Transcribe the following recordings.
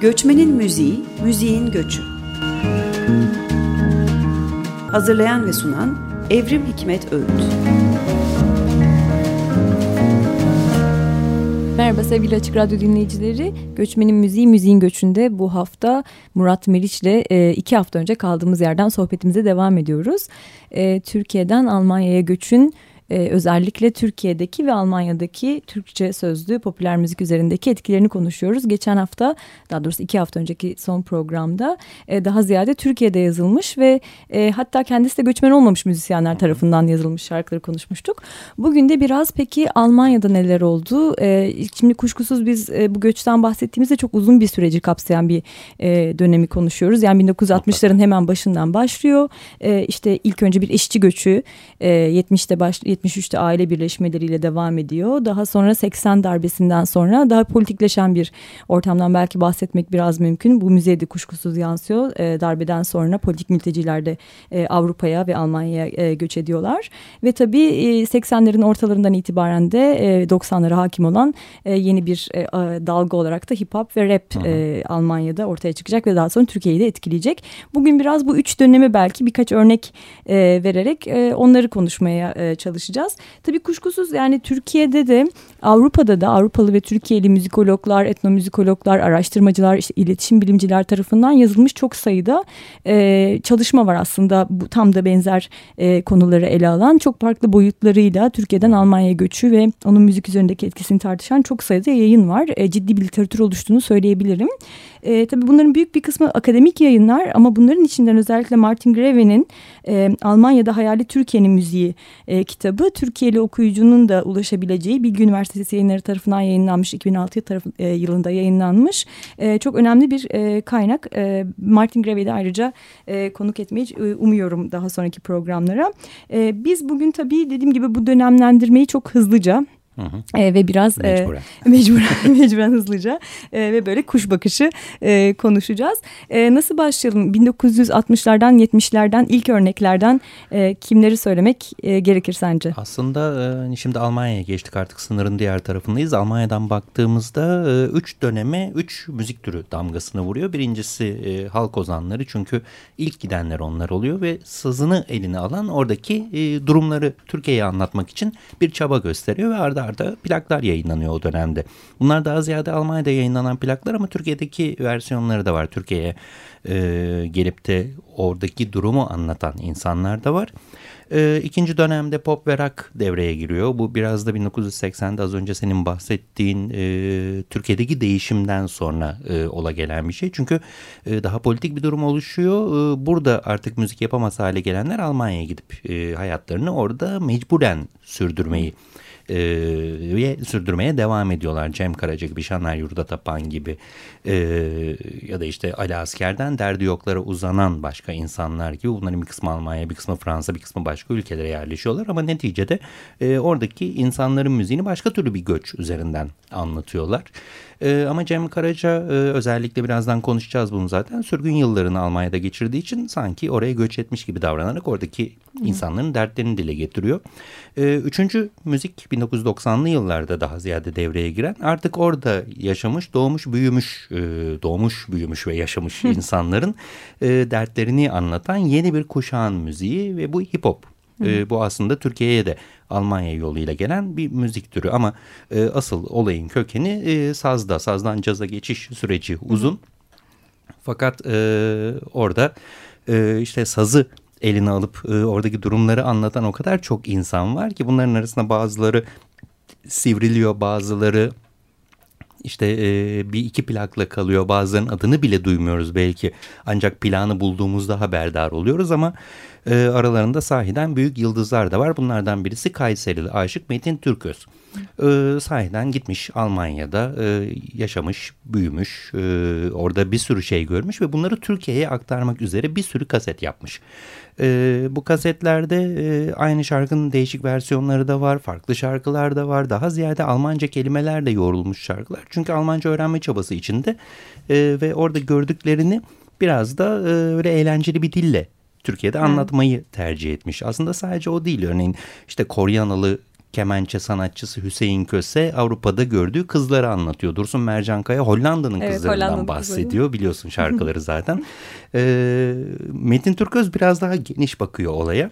Göçmenin Müziği, Müziğin Göçü. Hazırlayan ve sunan Evrim Hikmet Öğüt. Merhaba sevgili Açık Radyo dinleyicileri. Göçmenin Müziği, Müziğin Göçü'nde bu hafta Murat Meriç'le e, iki hafta önce kaldığımız yerden sohbetimize devam ediyoruz. E, Türkiye'den Almanya'ya göçün e, özellikle Türkiye'deki ve Almanya'daki Türkçe sözlü popüler müzik üzerindeki etkilerini konuşuyoruz. Geçen hafta daha doğrusu iki hafta önceki son programda e, daha ziyade Türkiye'de yazılmış ve e, hatta kendisi de göçmen olmamış müzisyenler tarafından yazılmış şarkıları konuşmuştuk. Bugün de biraz peki Almanya'da neler oldu? E, şimdi kuşkusuz biz e, bu göçten bahsettiğimizde çok uzun bir süreci kapsayan bir e, dönemi konuşuyoruz. Yani 1960'ların hemen başından başlıyor. E, işte ilk önce bir işçi göçü e, 70'te baş 73'te aile birleşmeleriyle devam ediyor. Daha sonra 80 darbesinden sonra daha politikleşen bir ortamdan belki bahsetmek biraz mümkün. Bu müzeye de kuşkusuz yansıyor. E, darbeden sonra politik mülteciler de e, Avrupa'ya ve Almanya'ya e, göç ediyorlar. Ve tabii e, 80'lerin ortalarından itibaren de e, 90'lara hakim olan e, yeni bir e, dalga olarak da hip hop ve rap e, Almanya'da ortaya çıkacak ve daha sonra Türkiye'yi de etkileyecek. Bugün biraz bu üç dönemi belki birkaç örnek e, vererek e, onları konuşmaya e, çalışacağız çalışacağız. Tabii kuşkusuz yani Türkiye'de de Avrupa'da da Avrupalı ve Türkiye'li müzikologlar, etnomüzikologlar, araştırmacılar, işte iletişim bilimciler tarafından yazılmış çok sayıda e, çalışma var aslında. Bu tam da benzer e, konuları ele alan çok farklı boyutlarıyla Türkiye'den Almanya'ya göçü ve onun müzik üzerindeki etkisini tartışan çok sayıda yayın var. E, ciddi bir literatür oluştuğunu söyleyebilirim. E, tabii bunların büyük bir kısmı akademik yayınlar ama bunların içinden özellikle Martin Greve'nin e, Almanya'da Hayali Türkiye'nin müziği e, kitabı Türkiye'li okuyucunun da ulaşabileceği Bilgi Üniversitesi yayınları tarafından yayınlanmış 2006 tarafı, e, yılında yayınlanmış e, çok önemli bir e, kaynak. E, Martin Greve'yi de ayrıca e, konuk etmeyi e, umuyorum daha sonraki programlara. E, biz bugün tabii dediğim gibi bu dönemlendirmeyi çok hızlıca Hı hı. E, ve biraz mecburen e, mecburen, mecburen hızlıca e, ve böyle kuş bakışı e, konuşacağız. E, nasıl başlayalım? 1960'lardan 70'lerden ilk örneklerden e, kimleri söylemek e, gerekir sence? Aslında e, hani şimdi Almanya'ya geçtik artık sınırın diğer tarafındayız. Almanya'dan baktığımızda e, üç döneme üç müzik türü damgasını vuruyor. Birincisi e, halk ozanları çünkü ilk gidenler onlar oluyor ve sazını eline alan oradaki e, durumları Türkiye'ye anlatmak için bir çaba gösteriyor ve arda plaklarda plaklar yayınlanıyor o dönemde. Bunlar daha ziyade Almanya'da yayınlanan plaklar ama Türkiye'deki versiyonları da var. Türkiye'ye e, gelip de oradaki durumu anlatan insanlar da var. E, ikinci dönemde pop ve rock devreye giriyor. Bu biraz da 1980'de az önce senin bahsettiğin e, Türkiye'deki değişimden sonra e, ola gelen bir şey. Çünkü e, daha politik bir durum oluşuyor. E, burada artık müzik yapamaz hale gelenler Almanya'ya gidip e, hayatlarını orada mecburen sürdürmeyi e, sürdürmeye devam ediyorlar. Cem Karaca gibi, Şaner Yurda Tapan gibi e, ya da işte Ali Asker'den derdi yoklara uzanan başka insanlar gibi bunların bir kısmı Almanya, bir kısmı Fransa, bir kısmı başka ülkelere yerleşiyorlar ama neticede e, oradaki insanların müziğini başka türlü bir göç üzerinden anlatıyorlar. E, ama Cem Karaca e, özellikle birazdan konuşacağız bunu zaten. Sürgün yıllarını Almanya'da geçirdiği için sanki oraya göç etmiş gibi davranarak oradaki insanların dertlerini dile getiriyor. E, üçüncü müzik 1990'lı yıllarda daha ziyade devreye giren artık orada yaşamış, doğmuş, büyümüş, e, doğmuş, büyümüş ve yaşamış insanların e, dertlerini anlatan yeni bir kuşağın müziği ve bu hip hop. E, bu aslında Türkiye'ye de Almanya yoluyla gelen bir müzik türü ama e, asıl olayın kökeni e, sazda. Sazdan caza geçiş süreci uzun. Hı hı. Fakat e, orada e, işte sazı eline alıp e, oradaki durumları anlatan o kadar çok insan var ki bunların arasında bazıları sivriliyor bazıları işte e, bir iki plakla kalıyor. Bazılarının adını bile duymuyoruz belki. Ancak planı bulduğumuzda haberdar oluyoruz ama e, aralarında sahiden büyük yıldızlar da var. Bunlardan birisi Kayserili aşık Metin Türköz. E, sahiden gitmiş Almanya'da e, yaşamış büyümüş e, orada bir sürü şey görmüş ve bunları Türkiye'ye aktarmak üzere bir sürü kaset yapmış e, bu kasetlerde e, aynı şarkının değişik versiyonları da var, farklı şarkılar da var. Daha ziyade Almanca kelimeler de yoğrulmuş şarkılar. Çünkü Almanca öğrenme çabası içinde e, ve orada gördüklerini biraz da e, öyle eğlenceli bir dille Türkiye'de anlatmayı tercih etmiş. Aslında sadece o değil. Örneğin işte Koryanalı kemençe sanatçısı Hüseyin Köse Avrupa'da gördüğü kızları anlatıyor. Dursun Mercankaya Hollanda'nın evet, kızlarından Hollanda'nın bahsediyor. Kızları. Biliyorsun şarkıları zaten. e, Metin Türköz biraz daha geniş bakıyor olaya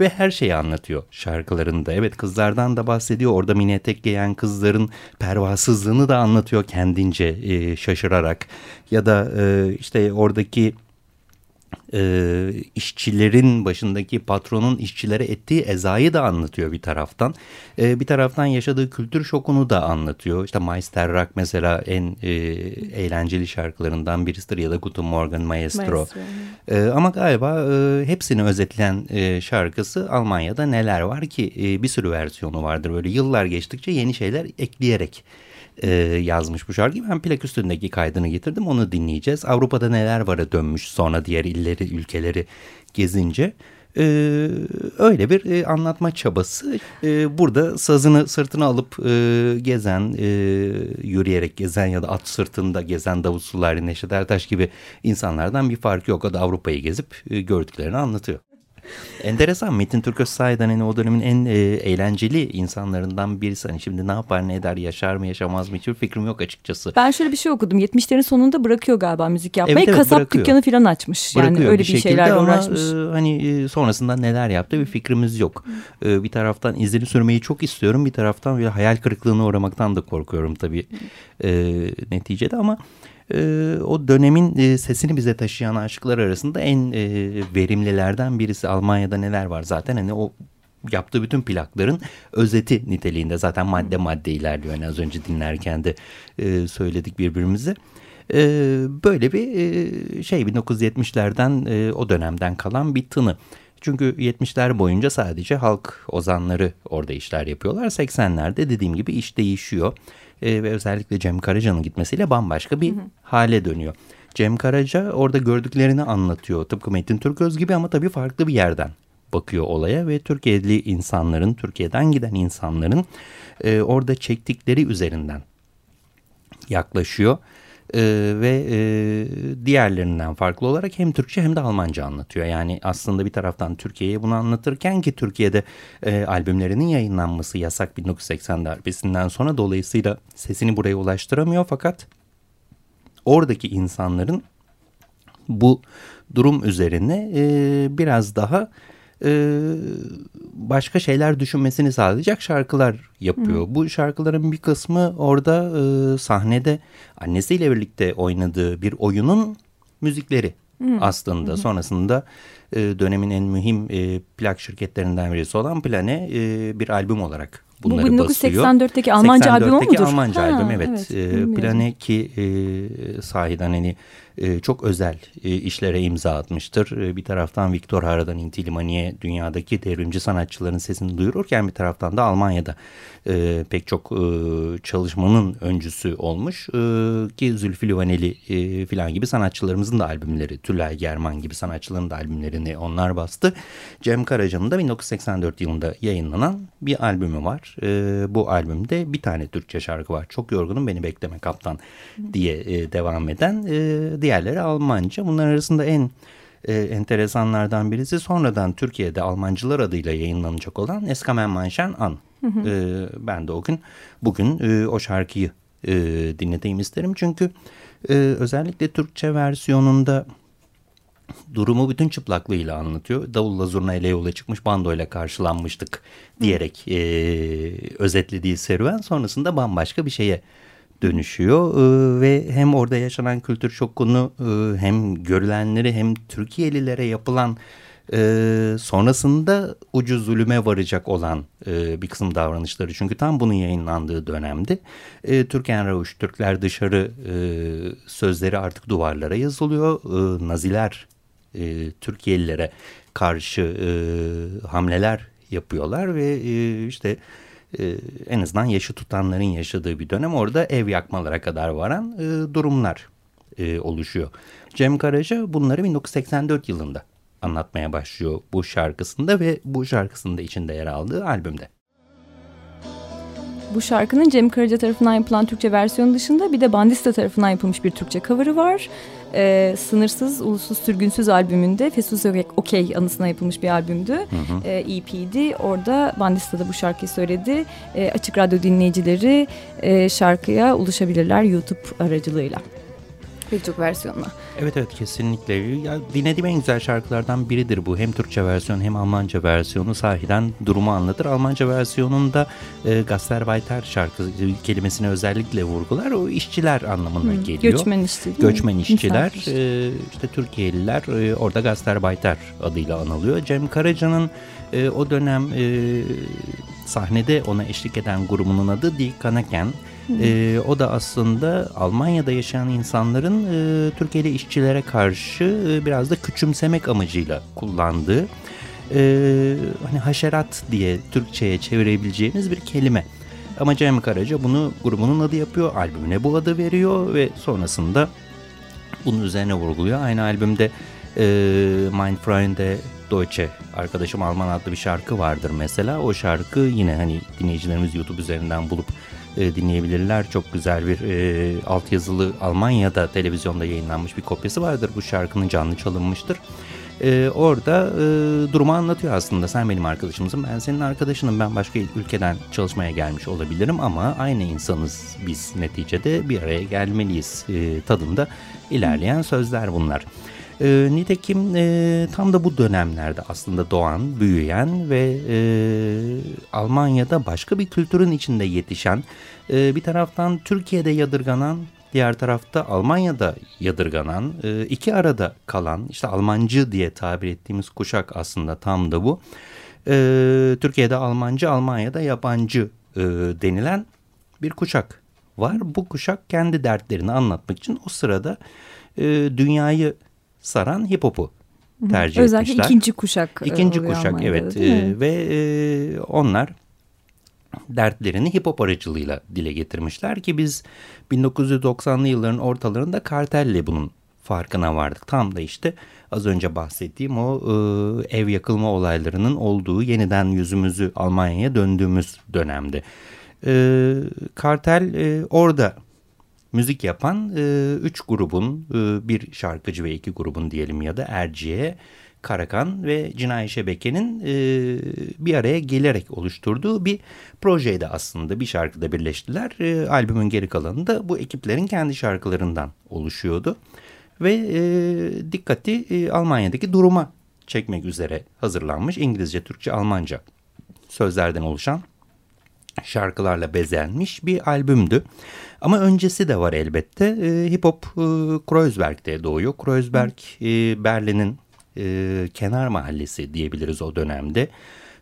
ve her şeyi anlatıyor şarkılarında. Evet kızlardan da bahsediyor. Orada mini etek giyen kızların pervasızlığını da anlatıyor kendince e, şaşırarak. Ya da e, işte oradaki e, işçilerin başındaki patronun işçilere ettiği ezayı da anlatıyor bir taraftan. E, bir taraftan yaşadığı kültür şokunu da anlatıyor. İşte Meister Rock mesela en e, eğlenceli şarkılarından birisidir ya da Guten Morgen Maestro. Maestro. E, ama galiba e, hepsini özetleyen e, şarkısı Almanya'da neler var ki e, bir sürü versiyonu vardır. Böyle yıllar geçtikçe yeni şeyler ekleyerek e, yazmış bu şarkıyı. Ben plak üstündeki kaydını getirdim onu dinleyeceğiz. Avrupa'da neler vara dönmüş sonra diğer illeri ülkeleri gezince. Ee, öyle bir e, anlatma çabası. Ee, burada sazını sırtına alıp e, gezen, e, yürüyerek gezen ya da at sırtında gezen Davut Sulari, Neşet Ertaş gibi insanlardan bir farkı yok. O da Avrupa'yı gezip e, gördüklerini anlatıyor. Enteresan Metin Türköz sahiden hani o dönemin en e, eğlenceli insanlarından birisi. Hani şimdi ne yapar ne eder yaşar mı yaşamaz mı hiçbir fikrim yok açıkçası. Ben şöyle bir şey okudum 70'lerin sonunda bırakıyor galiba müzik yapmayı. Evet, evet, Kasap bırakıyor. dükkanı falan açmış. Bırakıyor yani öyle bir, bir şeylerle ama, uğraşmış. E, hani e, sonrasında neler yaptı bir fikrimiz yok. E, bir taraftan izini sürmeyi çok istiyorum bir taraftan bir hayal kırıklığına uğramaktan da korkuyorum tabii e, neticede ama e, o dönemin e, sesini bize taşıyan aşıklar arasında en e, verimlilerden birisi. Almanya'da neler var zaten hani o yaptığı bütün plakların özeti niteliğinde zaten madde madde ilerliyor. Yani az önce dinlerken de e, söyledik birbirimize. E, böyle bir e, şey 1970'lerden e, o dönemden kalan bir tını. Çünkü 70'ler boyunca sadece halk ozanları orada işler yapıyorlar. 80'lerde dediğim gibi iş değişiyor e, ve özellikle Cem Karaca'nın gitmesiyle bambaşka bir hı hı. hale dönüyor. Cem Karaca orada gördüklerini anlatıyor. Tıpkı Metin Türköz gibi ama tabii farklı bir yerden bakıyor olaya ve Türkiye'li insanların, Türkiye'den giden insanların e, orada çektikleri üzerinden yaklaşıyor e, ve e, diğerlerinden farklı olarak hem Türkçe hem de Almanca anlatıyor. Yani aslında bir taraftan Türkiye'ye bunu anlatırken ki Türkiye'de e, albümlerinin yayınlanması yasak 1980 darbesinden sonra dolayısıyla sesini buraya ulaştıramıyor fakat oradaki insanların bu durum üzerine e, biraz daha e, başka şeyler düşünmesini sağlayacak şarkılar yapıyor. Hı. Bu şarkıların bir kısmı orada e, sahnede annesiyle birlikte oynadığı bir oyunun müzikleri Hı. aslında. Hı. Sonrasında e, dönemin en mühim e, plak şirketlerinden birisi olan Plane e, bir albüm olarak bunları Bu 1984'teki Almanca albüm o mudur? Almanca ha, albüm evet. evet e, Plane ki e, sahiden hani e, çok özel e, işlere imza atmıştır. E, bir taraftan Viktor Haradan Intilimani'ye dünyadaki devrimci sanatçıların sesini duyururken bir taraftan da Almanya'da e, pek çok e, çalışmanın öncüsü olmuş. E, ki Zülfü Livaneli e, filan gibi sanatçılarımızın da albümleri, Tülay German gibi sanatçıların da albümlerini onlar bastı. Cem Karaca'nın da 1984 yılında yayınlanan bir albümü var. E, bu albümde bir tane Türkçe şarkı var. Çok yorgunum beni bekleme kaptan diye e, devam eden. E, diğerleri Almanca. Bunların arasında en e, enteresanlardan birisi sonradan Türkiye'de Almancılar adıyla yayınlanacak olan Eskamen Manşen An. Hı hı. E, ben de o gün bugün e, o şarkıyı e, dinleteyim isterim. Çünkü e, özellikle Türkçe versiyonunda durumu bütün çıplaklığıyla anlatıyor. Davulla zurna ile yola çıkmış bandoyla karşılanmıştık diyerek e, özetlediği serüven sonrasında bambaşka bir şeye dönüşüyor ee, ve hem orada yaşanan kültür şokunu e, hem görülenleri hem Türkiye'lilere yapılan e, sonrasında ucuz zulüme varacak olan e, bir kısım davranışları. Çünkü tam bunun yayınlandığı dönemde e, Türkan Ravuş, Türkler dışarı e, sözleri artık duvarlara yazılıyor. E, Naziler e, Türkiye'lilere karşı e, hamleler yapıyorlar ve e, işte e, en azından yaşı tutanların yaşadığı bir dönem orada ev yakmalara kadar varan e, durumlar e, oluşuyor. Cem Karaca bunları 1984 yılında anlatmaya başlıyor bu şarkısında ve bu şarkısında içinde yer aldığı albümde. Bu şarkının Cem Karaca tarafından yapılan Türkçe versiyonu dışında bir de Bandista tarafından yapılmış bir Türkçe cover'ı var. Ee, Sınırsız Ulusuz Sürgünsüz albümünde Fesus Okey anısına yapılmış bir albümdü. Hı hı. Ee, EP'di. Orada Bandista da bu şarkıyı söyledi. Ee, açık Radyo dinleyicileri e, şarkıya ulaşabilirler YouTube aracılığıyla. Pek çok versiyonla. Evet evet kesinlikle. Ya, dinlediğim en güzel şarkılardan biridir bu. Hem Türkçe versiyon hem Almanca versiyonu sahiden durumu anlatır. Almanca versiyonunda e, Gastarbeiter şarkı kelimesini özellikle vurgular. O işçiler anlamına hmm, geliyor. Göçmen işçi. Göçmen işçiler. E, işte Türkiye'liler e, orada Gastarbeiter adıyla anılıyor. Cem Karaca'nın e, o dönem e, sahnede ona eşlik eden grubunun adı Die Kanaken. E, o da aslında Almanya'da yaşayan insanların e, Türkiye'li işçilere karşı e, biraz da küçümsemek amacıyla kullandığı e, hani haşerat diye Türkçe'ye çevirebileceğimiz bir kelime. Ama Cem Karaca bunu grubunun adı yapıyor, albümüne bu adı veriyor ve sonrasında bunun üzerine vurguluyor. Aynı albümde e, Mein Freunde Deutsche arkadaşım Alman adlı bir şarkı vardır mesela. O şarkı yine hani dinleyicilerimiz YouTube üzerinden bulup e, dinleyebilirler. Çok güzel bir e, altyazılı Almanya'da televizyonda yayınlanmış bir kopyası vardır. Bu şarkının canlı çalınmıştır. E, orada e, durumu anlatıyor aslında. Sen benim arkadaşımsın, ben senin arkadaşınım. Ben başka ülkeden çalışmaya gelmiş olabilirim ama aynı insanız biz neticede bir araya gelmeliyiz e, tadında ilerleyen sözler bunlar. E, nitekim e, tam da bu dönemlerde aslında doğan, büyüyen ve e, Almanya'da başka bir kültürün içinde yetişen, e, bir taraftan Türkiye'de yadırganan, diğer tarafta Almanya'da yadırganan, e, iki arada kalan, işte Almancı diye tabir ettiğimiz kuşak aslında tam da bu. E, Türkiye'de Almancı, Almanya'da yabancı e, denilen bir kuşak var. Bu kuşak kendi dertlerini anlatmak için o sırada e, dünyayı saran hip hop'u tercih Özellikle etmişler. ikinci kuşak. E, ikinci kuşak evet e, ve e, onlar dertlerini hip hop aracılığıyla dile getirmişler ki biz 1990'lı yılların ortalarında kartelle bunun farkına vardık. Tam da işte az önce bahsettiğim o e, ev yakılma olaylarının olduğu yeniden yüzümüzü Almanya'ya döndüğümüz dönemde. E, kartel e, orada müzik yapan e, üç grubun e, bir şarkıcı ve iki grubun diyelim ya da Erciye, Karakan ve Cinayi Şebeke'nin e, bir araya gelerek oluşturduğu bir projeydi aslında. Bir şarkıda birleştiler. E, albümün geri kalanı da bu ekiplerin kendi şarkılarından oluşuyordu. Ve e, dikkati e, Almanya'daki duruma çekmek üzere hazırlanmış İngilizce, Türkçe, Almanca sözlerden oluşan şarkılarla bezenmiş bir albümdü. Ama öncesi de var elbette. E, hip hop e, Kreuzberg'de doğuyor. Kreuzberg e, Berlin'in e, kenar mahallesi diyebiliriz o dönemde.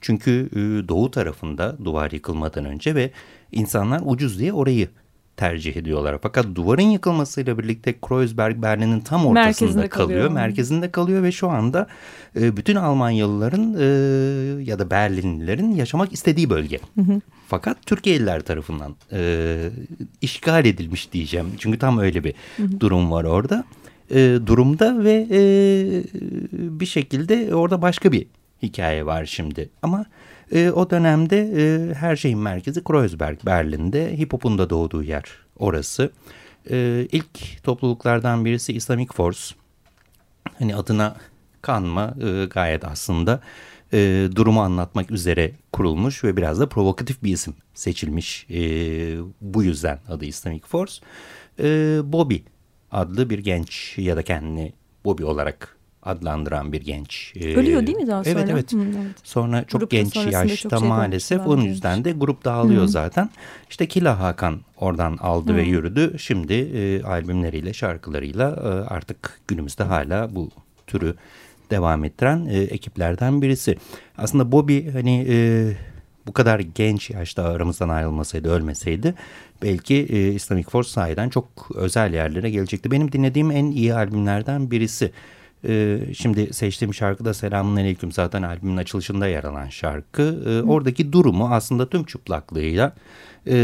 Çünkü e, doğu tarafında duvar yıkılmadan önce ve insanlar ucuz diye orayı tercih ediyorlar. Fakat duvarın yıkılmasıyla birlikte Kreuzberg Berlin'in tam ortasında merkezinde kalıyor. kalıyor. Merkezinde kalıyor ve şu anda e, bütün Almanyalıların e, ya da Berlinlilerin yaşamak istediği bölge. Hı hı. Fakat Türkiye'liler tarafından e, işgal edilmiş diyeceğim. Çünkü tam öyle bir hı hı. durum var orada. E, durumda ve e, bir şekilde orada başka bir hikaye var şimdi. Ama e, o dönemde e, her şeyin merkezi Kreuzberg, Berlin'de. Hip hop'un da doğduğu yer orası. E, ilk topluluklardan birisi Islamic Force. Hani adına kanma e, gayet aslında e, durumu anlatmak üzere kurulmuş ve biraz da provokatif bir isim seçilmiş. E, bu yüzden adı Islamic Force. E, Bobby adlı bir genç ya da kendini Bobby olarak adlandıran bir genç. Ölüyor değil mi daha sonra? Evet evet. Hı, evet. Sonra çok Grupun genç yaşta çok şey maalesef onun yüzden de grup dağılıyor Hı. zaten. İşte Kila Hakan oradan aldı Hı. ve yürüdü. Şimdi e, albümleriyle şarkılarıyla e, artık günümüzde hala bu türü devam ettiren e, ekiplerden birisi. Aslında Bobby hani e, bu kadar genç yaşta aramızdan ayrılmasaydı, ölmeseydi belki e, Islamic Force sahiden çok özel yerlere gelecekti. Benim dinlediğim en iyi albümlerden birisi. E, şimdi seçtiğim şarkı da Selamun Aleyküm zaten albümün açılışında yer alan şarkı. E, oradaki durumu aslında tüm çıplaklığıyla e,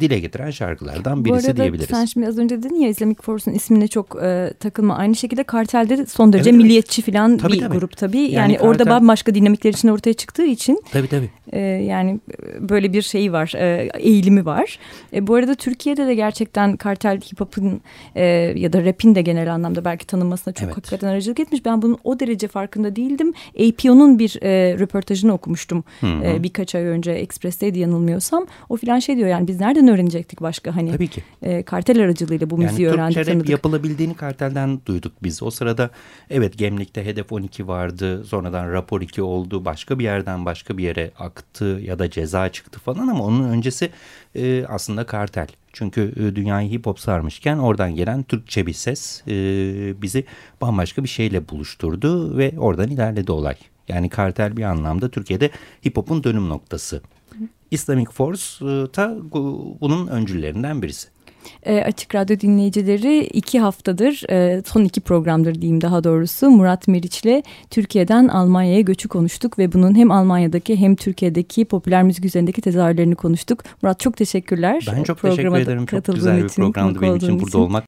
dile getiren şarkılardan birisi Bu arada diyebiliriz. sen şimdi az önce dedin ya Islamic Force'un ismine çok e, takılma. Aynı şekilde Kartel'de de son derece Evet, milliyetçi falan Tabii, bir tabii. grup tabii. Yani, Yani orada Kartel- bambaşka dinamikler için ortaya çıktığı için Tabii tabii. e, yani böyle bir şeyi var, e, eğilimi var. E, bu arada Türkiye'de de gerçekten kartel hip hop'un e, ya da rap'in de genel anlamda belki tanınmasına çok Evet. hakikaten aracılık etmiş. Ben bunun o derece farkında değildim. APO'nun bir e, röportajını okumuştum Hı hı. e, birkaç ay önce Express'teydi yanılmıyorsam. O filan şey diyor yani biz nereden öğrenecektik başka hani Tabii ki. e, kartel aracılığıyla bu müziği Yani öğrendik Türkçe rap tanıdık. yapılabildiğini kartelden duyduk biz. O sırada evet Gemlik'te Hedef 12 vardı. Sonradan Rapor 2 oldu. Başka bir yerden başka bir yere aktı ya da ceza çıktı falan ama onun öncesi e, aslında kartel. Çünkü e, dünyayı hip hop sarmışken oradan gelen Türkçe bir ses e, bizi bambaşka bir şeyle buluşturdu ve oradan ilerledi olay. Yani kartel bir anlamda Türkiye'de hip hop'un dönüm noktası. Islamic Force e, bunun öncüllerinden birisi. E, Açık Radyo dinleyicileri iki haftadır, e, son iki programdır diyeyim daha doğrusu Murat Meriç'le Türkiye'den Almanya'ya göçü konuştuk ve bunun hem Almanya'daki hem Türkiye'deki popüler müzik üzerindeki tezahürlerini konuştuk. Murat çok teşekkürler. Ben çok Programa teşekkür ederim. Çok güzel bir için, programdı benim için olduğun burada olmak.